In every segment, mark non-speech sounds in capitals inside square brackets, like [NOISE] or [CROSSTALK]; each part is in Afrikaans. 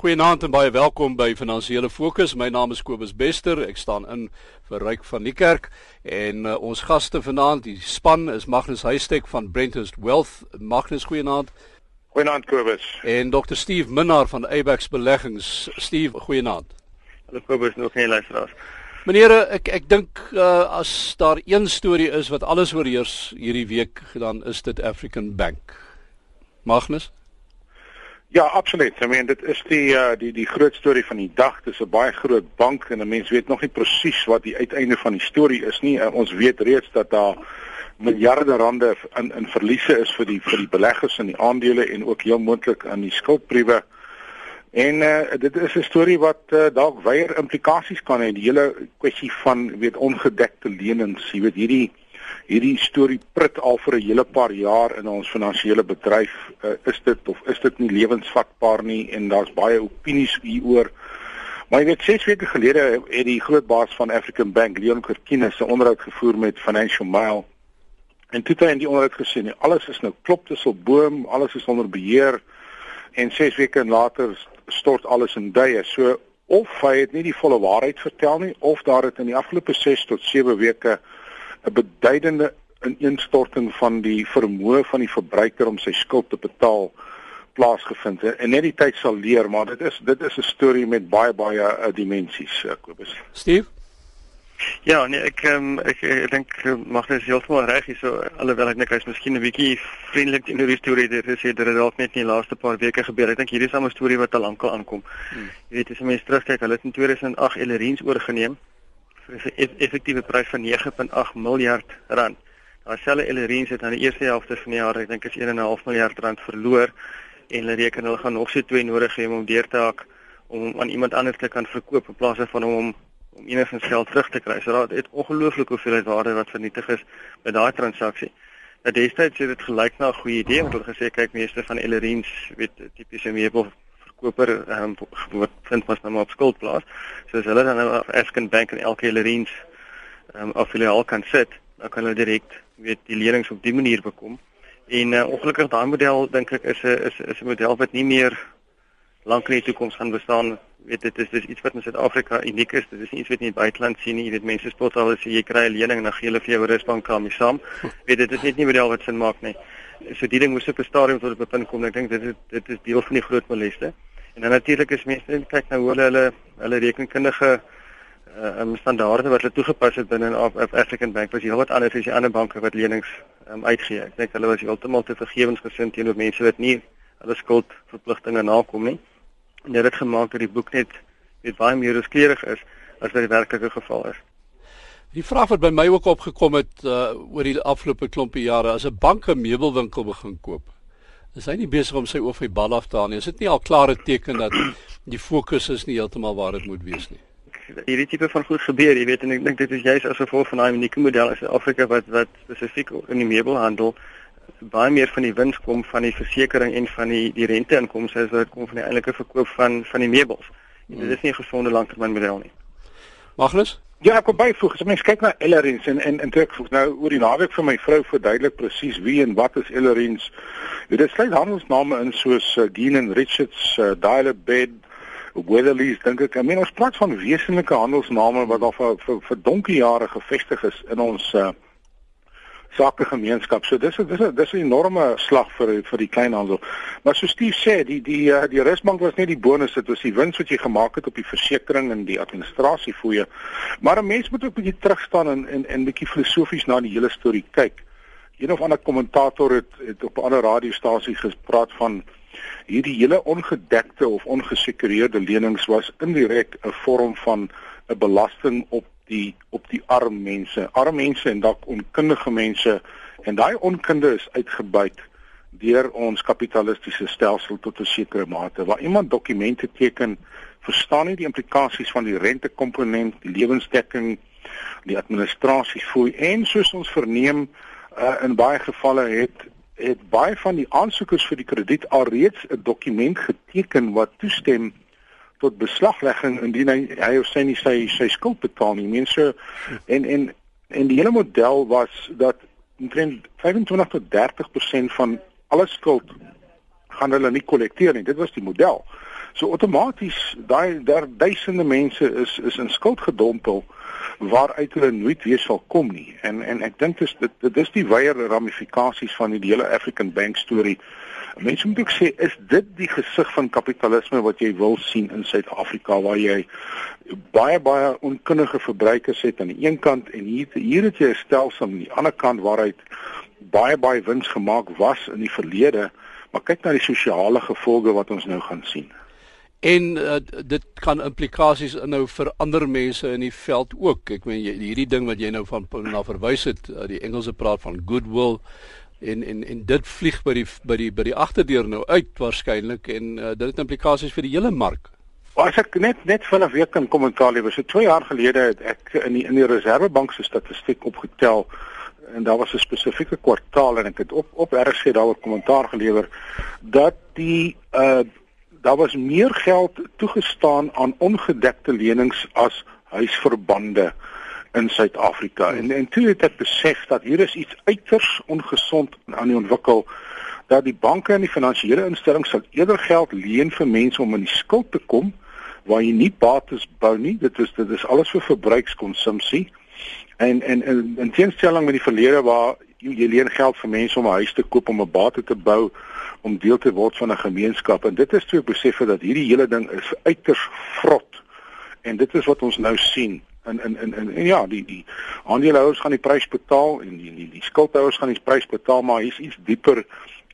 Goeienaand en baie welkom by Finansiële Fokus. My naam is Kobus Bester. Ek staan in vir Ryk van die Kerk en uh, ons gaste vanaand, die span is Magnus Huystek van Brenthurst Wealth. Magnus, goeienaand. Goeienaand Kobus. En Dr. Steve Minnar van Abex Beleggings. Steve, goeienaand. Hallo Kobus, nog nie luisteraars. Meneere, ek ek dink uh, as daar een storie is wat alles oorheers hierdie week, dan is dit African Bank. Magnus Ja, absoluut. I mean, dit is die uh die die groot storie van die dag. Dit is 'n baie groot bank en 'n mens weet nog nie presies wat die uiteinde van die storie is nie. Uh, ons weet reeds dat daar miljarde rande in in verliese is vir die vir die beleggers in die aandele en ook heel moontlik aan die skuldbriewe. En uh dit is 'n storie wat uh, dalk weier implikasies kan hê. Die hele kwessie van weet ongedekte lenings, jy weet hierdie hierdie storie prit al vir 'n hele paar jaar in ons finansiële bedryf. Uh, is dit of is dit nie lewensvatbaar nie en daar's baie opinies hieroor. Maar jy weet 6 weke gelede het die groot baas van African Bank, Leon Kirkines, 'n onderhoud gevoer met Financial Mile. En toe het hy in die onderhoud gesê, nee, alles is nou klop tussen boom, alles is onder beheer en 6 weke later stort alles in duie. So of hy het nie die volle waarheid vertel nie of daar het in die afgelope 6 tot 7 weke 'n beduidende ineenstorting van die vermoë van die verbruiker om sy skuld te betaal plaasgevind het. En net die tyd sal leer, maar dit is dit is 'n storie met baie baie uh, dimensies, uh, Kobus. Steve Ja, nee, ek um, ek, ek dink eh, mag dit heeltemal reg hier so alhoewel ek net hy's miskien 'n bietjie vriendelik in die storie dit is dit het dalk net in die laaste paar weke gebeur. Ek dink hierdie is 'n storie wat al lankal aankom. Hmm. Jy weet as jy mens terugkyk, hulle het in 2008 Ellerines oorgeneem vir 'n effektiewe prys van 9.8 miljard rand. Daar selfe Ellerines het aan die eerste helfte van die jaar, ek dink is 1.5 miljard rand verloor en hulle reken hulle gaan nog so twee nodig hê om deur te hak om aan iemand anders te kan verkoop in plaas van om om enigins geld terug te kry. So daar het ongelooflik hoeveel waarde wat vernietig is by daai transaksie. Dat destyds het dit gelyk na 'n goeie idee want hulle gesê kyk meeste van Ellerines weet tipiese meubel koper um, wat vind mos nou maar op skuld plaas. So as hulle dan nou op Asken Bank en elke Hellerines um, affiliaal kan sit, dan kan hulle direk weet die lenings op die manier bekom. En uh, ongelukkig daai model dink ek is 'n is is 'n model wat nie meer lank in die toekoms gaan bestaan. Weet dit is dis iets wat in Suid-Afrika uniek is. Dit is nie iets wat nie in die buiteland sien nie. Jy weet mense spot al as jy kry 'n lening en dan gee hulle vir jou 'n rusbank kamer saam. Weet dit is net nie 'n model wat sin maak nie. So die ding moes op 'n stadium tot op 'n punt kom. Ek dink dit is dit is deel van die groot moleste. En dan natuurlik is mense net kyk nou hoe hulle hulle hulle rekenkundige uh, um, standaarde wat hulle toegepas het binne in African Bank was heelwat anders as die ander banke wat lenings um, uitgee. Ek dink hulle was heeltemal te vergewensgesind teenoor mense wat nie hulle skuldverpligtinge nakom nie. En dit het gemaak dat die boek net net baie meer ruskleurig is as wat die werklike geval is. Die vraag wat by my ook opgekom het uh, oor die afgelope klompie jare as 'n bank 'n meubelwinkel begin koop is hy nie besig om sy oor die bal af te haal nie. Is dit nie al klare teken dat die fokus is nie heeltemal waar dit moet wees nie? Hierdie tipe van goed gebeur, jy weet en ek dink dit is juist as gevolg van daai unieke model in Suid-Afrika wat wat spesifiek in die meubelhandel baie meer van die wins kom van die versekerings en van die die renteinkomste as wat kom van die eintlike verkoop van van die meubels. En dit is nie 'n gesonde langtermynmodel nie. Magnus Ja, ek wil byvoeg, as mens kyk na Ellerins en en en ek voeg nou oor die naweek vir my vrou verduidelik presies wie en wat is Ellerins. Dit slegs handelsname in soos uh, Dean and Richards, uh, Dial Bed, Weatherly's dink ek. I mean ons praat van wesenlike handelsname wat al vir vir, vir donker jare gevestig is in ons uh, sakegemeenskap. So dis dis dis 'n enorme slag vir vir die kleinhandel. Maar so Steve sê, die die uh, die Rusbank was net die bonus, dit was die wins wat jy gemaak het op die versekerings en die administrasie fooie. Maar 'n mens moet ook 'n bietjie terug staan en en en bietjie filosofies na die hele storie kyk. Een of ander kommentator het het op 'n ander radiostasie gepraat van hierdie hele ongedekte of ongesekureerde lenings was indirek 'n vorm van 'n belasting op die op die arm mense, arm mense en dalk onkundige mense en daai onkunde is uitgebuit deur ons kapitalistiese stelsel tot 'n sekere mate. Waar iemand dokumente teken, verstaan nie die implikasies van die rentekomponent, die lewensdekking, die administrasie fooi en soos ons verneem uh, in baie gevalle het het baie van die aansoekers vir die krediet alreeds 'n dokument geteken wat toestem tot beslaglegging indien hy hy of sy nie sy sy skuld betaal nie. Mense en en en die hele model was dat omtrent 25 tot 30% van alle skuld gaan hulle nie kollekteer nie. Dit was die model. So outomaties daai daar duisende mense is is in skuld gedompel waaruit hulle nooit weer sal kom nie. En en ek dink dis dit dit is die wyeer ramifikasies van die hele African Bank storie. Mense moet ook sê is dit die gesig van kapitalisme wat jy wil sien in Suid-Afrika waar jy baie baie onkundige verbruikers het aan die een kant en hier hier het jy 'n stelsel aan die ander kant waaruit baie baie wins gemaak was in die verlede, maar kyk na die sosiale gevolge wat ons nou gaan sien en uh, dit kan implikasies inhou vir ander mense in die veld ook. Ek meen hierdie ding wat jy nou van na verwys het, uh, die Engelse praat van goodwill en en en dit vlieg by die by die by die agterdeur nou uit waarskynlik en uh, dit het implikasies vir die hele mark. As ek net net van 'n week kan kommentaar lewer, so 2 jaar gelede het ek in die in die Reservebank se statistiek opgetel en daar was 'n spesifieke kwartaal en ek het op op RC daaroor kommentaar gelewer dat die uh daar was meer geld toegestaan aan ongedekte lenings as huisverbande in Suid-Afrika. En en toe het ek besef dat hier is iets uiters ongesond aan die ontwikkel dat die banke en die finansiële instellings sal eerder geld leen vir mense om in die skuld te kom waar jy nie bates bou nie. Dit is dit is alles vir verbruikskonsumpsie. En en in, in teenstelling met die verlede waar jy, jy leen geld vir mense om 'n huis te koop om 'n bate te bou om deel te word van 'n gemeenskap en dit is toe ek besef dat hierdie hele ding is uiters vrot en dit is wat ons nou sien en en en en, en ja die die aandeelhouers gaan die prys betaal en die die, die skuldhouers gaan die prys betaal maar hier's iets dieper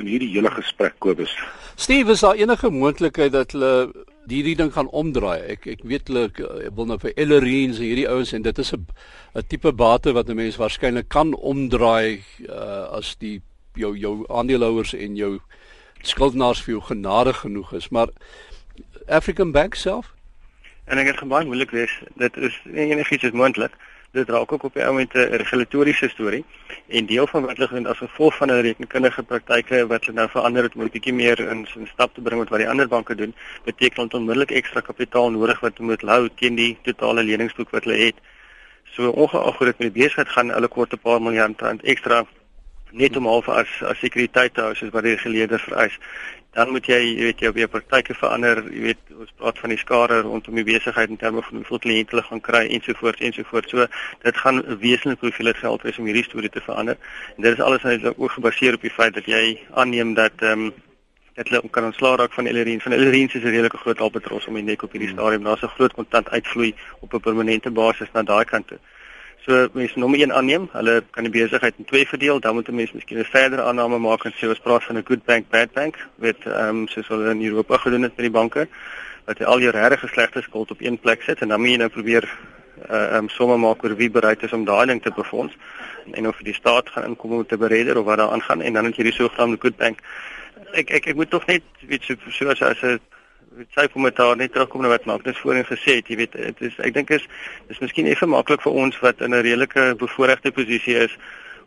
in hierdie hele gesprek Kobus. Steve, is daar enige moontlikheid dat hulle hierdie ding gaan omdraai? Ek ek weet hulle wil nou vir Ellerines en hierdie ouens en dit is 'n 'n tipe bate wat 'n mens waarskynlik kan omdraai uh, as die jou jou aandeelhouers en jou skuldenaars vir jou genade genoeg is, maar African Bank self en ek het gebaai moeilik wees. Dit is enigiets is moontlik. Dit raak ook op die ou met 'n regulatoriese storie en deel van wat hulle doen as gevolg van hulle rekenkundige praktyke wat hulle nou verander het om 'n bietjie meer in 'n stap te bring met wat die ander banke doen, beteken dit onmiddellik ekstra kapitaal nodig wat moet hou teen die totale leningsboek wat hulle het. So ongeag hoe dit met die besigheid gaan, hulle kort 'n paar miljard rand ekstra net om half as as sekuriteit te hou soos wat die geleerders vereis. Dan moet jy, jy weet jy op jou praktyke verander, jy weet ons praat van die skare rondom die besigheid in terme van hoeveel kliënte hulle gaan kry ensovoorts ensovoorts. So dit gaan wesentlik hoeveel geld wees om hierdie storie te verander. En dit is alles net ook gebaseer op die feit dat jy aanneem dat ehm um, dat hulle kan ontslaa raak van Ellerine. Van Ellerine is 'n redelike groot albatros om die nek op hierdie stadium. Daar's 'n groot kontant uitvloei op 'n permanente basis na daai kant toe. So mense nommer 1 aanneem, hulle kan die besigheid in twee verdeel, dan moet 'n mens miskien 'n verdere aanname maak en sê ons praat van 'n good bank, bad bank, weet ehm um, soos hulle in Europa gedoen het met die banke, wat jy al jou regte slegte skuld op een plek sit en dan moet jy nou probeer uh ehm um, somme maak oor wie bereid is om daai ding te befonds en of die staat gaan inkom om te bereder of wat daar aangaan. En dan het jy die sogenaamde good bank. Ek ek ek moet tog net weet so so as as 'n sy kommentaar net terugkom na wat Magnus voorheen gesê het, jy weet dit is ek dink is dis miskien effe maklik vir ons wat in 'n redelike bevoordeelde posisie is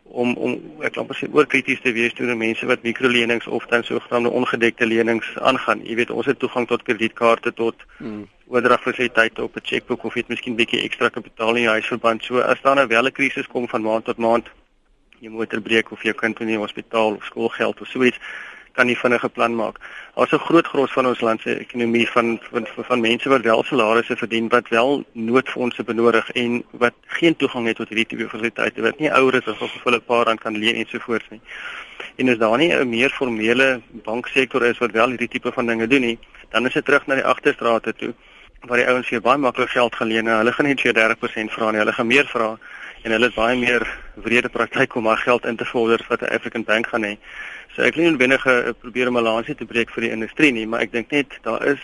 om om ek amper sê oor krities te wees teenoor mense wat mikrolenings of dan sogenaamde ongedekte lenings aangaan. Jy weet ons het toegang tot kredietkaarte tot hmm. oordragfasiliteite op 'n chequeboek of het miskien bietjie ekstra kapitaal in jou huisverband. So as daar nou wel 'n krisis kom van maand tot maand, jy motor breek of jou kind in die hospitaal of skoolgeld of so iets, kan nie vinnige plan maak. Daar's 'n groot gros van ons land se ekonomie van, van van mense wat wel salarisse verdien wat wel noodfondse benodig en wat geen toegang het tot hierdie tipe fasiliteite wat nie ouer is of of hulle 'n paar rand kan leen ensovoorts nie. En as daar nie 'n meer formele banksektor is wat wel hierdie tipe van dinge doen nie, dan is dit terug na die agterstrate toe waar die ouens vir baie maklik geld geleen het. Hulle gaan net vir 30% vra nie, hulle gaan meer vra en hulle het baie meer wrede praktyk om maar geld in te vorder wat 'n African Bank gaan hê. So ek nie noodwendig uh, probeer 'n balansie te breek vir die industrie nie, maar ek dink net daar is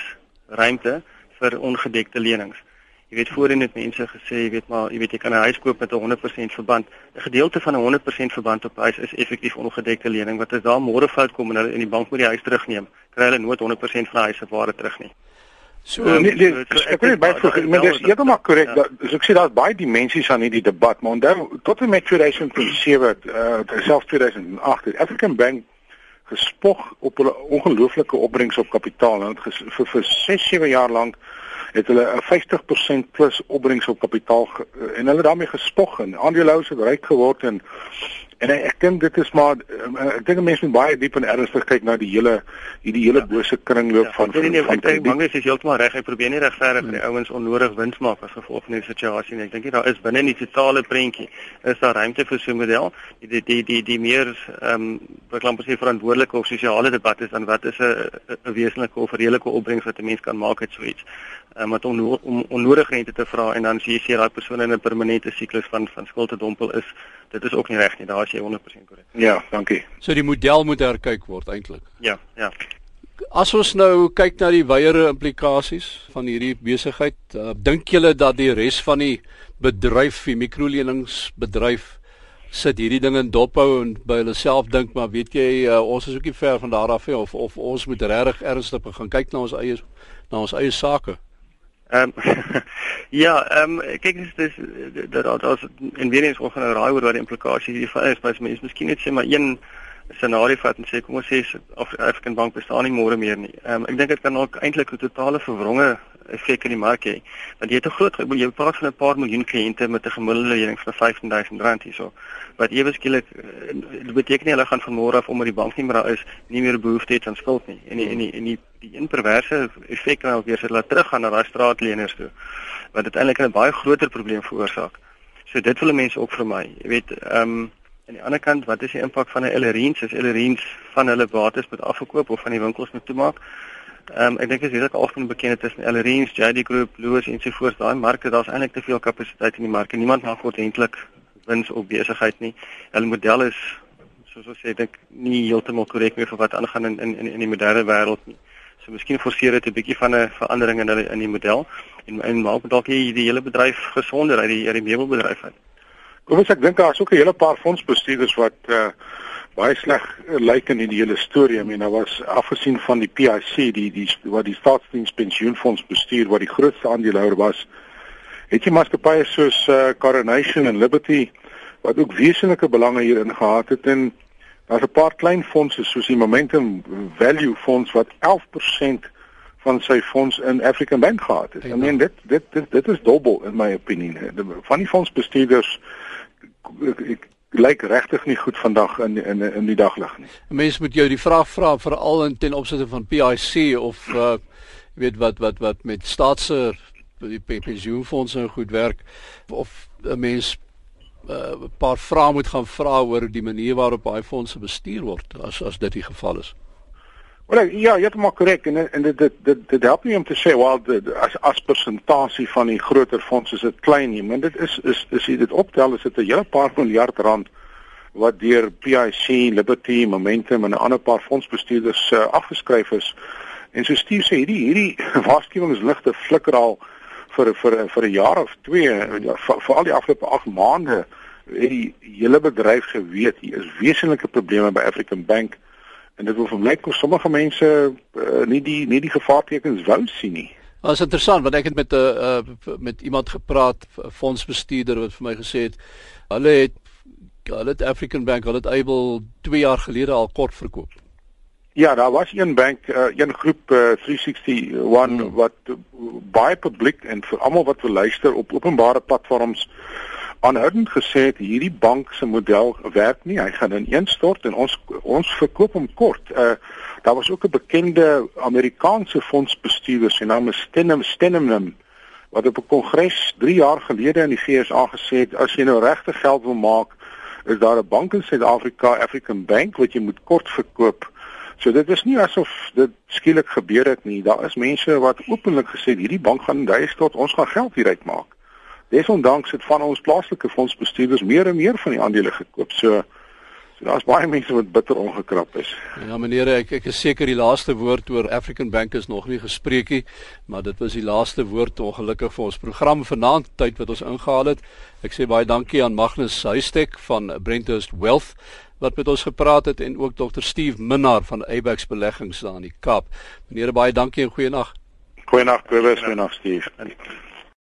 ruimte vir ongedekte lenings. Jy weet voorheen het mense gesê, jy weet maar, jy weet jy kan 'n huis koop met 'n 100% verband. 'n Gedeelte van 'n 100% verband op huis is effektief ongedekte lening wat as daar môre fout kom en hulle in die bank moet die huis terugneem, kry hulle nooit 100% van die huis se waarde terug nie. So uh, nee, nee, ek wil net byvoeg, maar dis heeltemal korrek. Ja. So ek sê daar's baie dimensies aan hierdie debat, maar onthou tot en met 2007, uh selfs 2008, African Bank gespog op hulle ongelooflike opbrengs op kapitaal en ges, vir vir 6 7 jaar lank het hulle 'n 50% plus opbrengs op kapitaal ge, en hulle daarmee gespog en aandeelhouers het ryk geword en En ek, ek dink dit is maar um, ek dink mense moet baie diep en ernstig kyk na die hele hierdie hele ja. bose kringloop ja, van nee, nee, van ek dink Mangus is heeltemal reg. Hy probeer nie regverdig vir die ouens onnodig wins maak as gevolg van die situasie nie. Ek dink daar is binne in die totale prentjie is daar ruimte vir so 'n model. Die die die die, die meer ehm um, wat klamper sê verantwoordelike of sosiale debat is dan wat is 'n 'n wesenlike of redelike opbrengs wat 'n mens kan maak uit so iets. Ehm um, om om onnodig rente te vra en dan sê jy sê daai persoon in 'n permanente siklus van van skuld te dompel is dit is ook nie reg nie. Daar is jy 100% korrek. Ja, dankie. So die model moet herkyk word eintlik. Ja, ja. As ons nou kyk na die wyere implikasies van hierdie besigheid, uh, dink julle dat die res van die bedryf, die mikroleningsbedryf sit hierdie ding in dophou en by hulle self dink maar weet jy uh, ons is ook nie ver van daar af nie of of ons moet regtig ernstig begin kyk na ons eie na ons eie sake. Ehm um, [LAUGHS] ja, ehm um, kyk dis dis dat dat as en weer eens oor gaan raai oor wat die implikasies hiervan is, maar mens miskien net sê maar een scenario vat en sê kom ons sê African Bank bestaan nie môre meer nie. Ehm um, ek dink dit kan ook eintlik 'n totale verwronge effek in die mark hê. Want jy het 'n groot jy praat van 'n paar miljoen kliënte met 'n gemiddelde lening van 15000 rand hierso. Wat ewe skielik eh, beteken nie hulle gaan van môre af omdat die bank nie meer daar is, nie meer behoefte het aan skuld nie. En die, en die, en die die een perverse effek ook weer sit laat teruggaan na daai straatleners toe. Wat uiteindelik 'n baie groter probleem veroorsaak. So dit wil mense ook vir my, jy weet, ehm um, aan die ander kant, wat is die impak van 'n Ellerines? Is Ellerines van hulle bates moet afgekoop of van die winkels moet toemaak? Ehm um, ek dink dit is redelik algemeen bekend tussen Ellerines, JD Group, Lewis en so voort. Daai markte, daar's eintlik te veel kapasiteit in die mark en niemand maak ordentlik wins op besigheid nie. Hulle model is soos ons sê, dink nie heeltemal korrek meer vir wat aangaan in in in die moderne wêreld nie. So miskien forceer dit 'n bietjie van 'n verandering in hulle in die model en en maak dalk die, die hele bedryf gesonder uit die uit die meubelbedryf uit. Kom ons ek dink daar is ook 'n hele paar fondsbestuurders wat uh baie sleg lyk in die hele storie. I mean, daar was afgesien van die PIC, die die wat die staatsdiens pensioenfonds bestuur wat die grootste aandeelhouer was, het jy maatskappye soos uh, Coronation en Liberty wat ook wesenlike belange hierin gehad het en daar's 'n paar klein fondse soos die Momentum Value Fonds wat 11% van sy fonds in African Bank gehad het. I mean, dit dit dit dit is dubbel in my opinie. Van die fondsbestuurders ek, ek lyk regtig nie goed vandag in in in die daglig nie. Mense moet jou die vraag vra veral in ten opsigte van PIC of uh weet wat wat wat met staatse die pensioenfondse goed werk of 'n mens 'n uh, paar vrae moet gaan vra oor die manier waarop daai fondse bestuur word as as dit die geval is. Wel ja, jy het maar korrek en en dit dit dit, dit help nie om te sê wel as as persentasie van die groter fondse is dit klein nie, maar dit is is is jy dit optel is dit 'n hele paar miljard rand wat deur PIC, Liberty, Momentum en 'n ander paar fondsbestuurders uh, afgeskryf is. En so Steve sê hierdie hierdie [LAUGHS] waarskuwingsligte flikker al vir vir vir 'n jaar of twee, ja, vir al die afgelope 8 maande het die hele bedryf geweet hier is wesenlike probleme by African Bank en dit wil vir my kom sommige mense uh, nie die nie die gevaartekens wou sien nie. Dit is interessant want ek het met 'n uh, uh, met iemand gepraat, fondsbestuurder wat vir my gesê het hulle het hulle het African Bank, hulle het Able 2 jaar gelede al kort verkoop. Ja, daar was een bank, uh, een groep uh, 361 hmm. wat uh, baie publiek en vir almal wat wil luister op openbare platforms aanhoudend gesê het hierdie bank se model werk nie. Hy gaan ineenstort en ons ons verkoop hom kort. Uh daar was ook 'n bekende Amerikaanse fondsbestuurder, sy naam is Stenham Stenham wat op 'n kongres 3 jaar gelede in die FSA gesê het as jy nou regte geld wil maak, is daar 'n bank in Suid-Afrika, African Bank wat jy moet kort verkoop. So dit is nie asof dit skielik gebeur het nie. Daar is mense wat openlik gesê het hierdie bank gaan duis tot ons gaan geld hieruit maak. Desondanks het van ons plaaslike fondsbestuurders meer en meer van die aandele gekoop. So, so daar's baie mense wat bitter ongekrap is. Ja meneer, ek ek is seker die laaste woord oor African Bank is nog nie gespreek nie, maar dit was die laaste woord ongelukkig vir ons program vanaand tyd wat ons ingehaal het. Ek sê baie dankie aan Magnus Huystek van Brenthurst Wealth wat met ons gepraat het en ook Dr Steve Minnar van Abex Beleggings daar in die Kaap. Meneer baie dankie en goeienaand. Goeienaand Kobus, goeienaand Steve.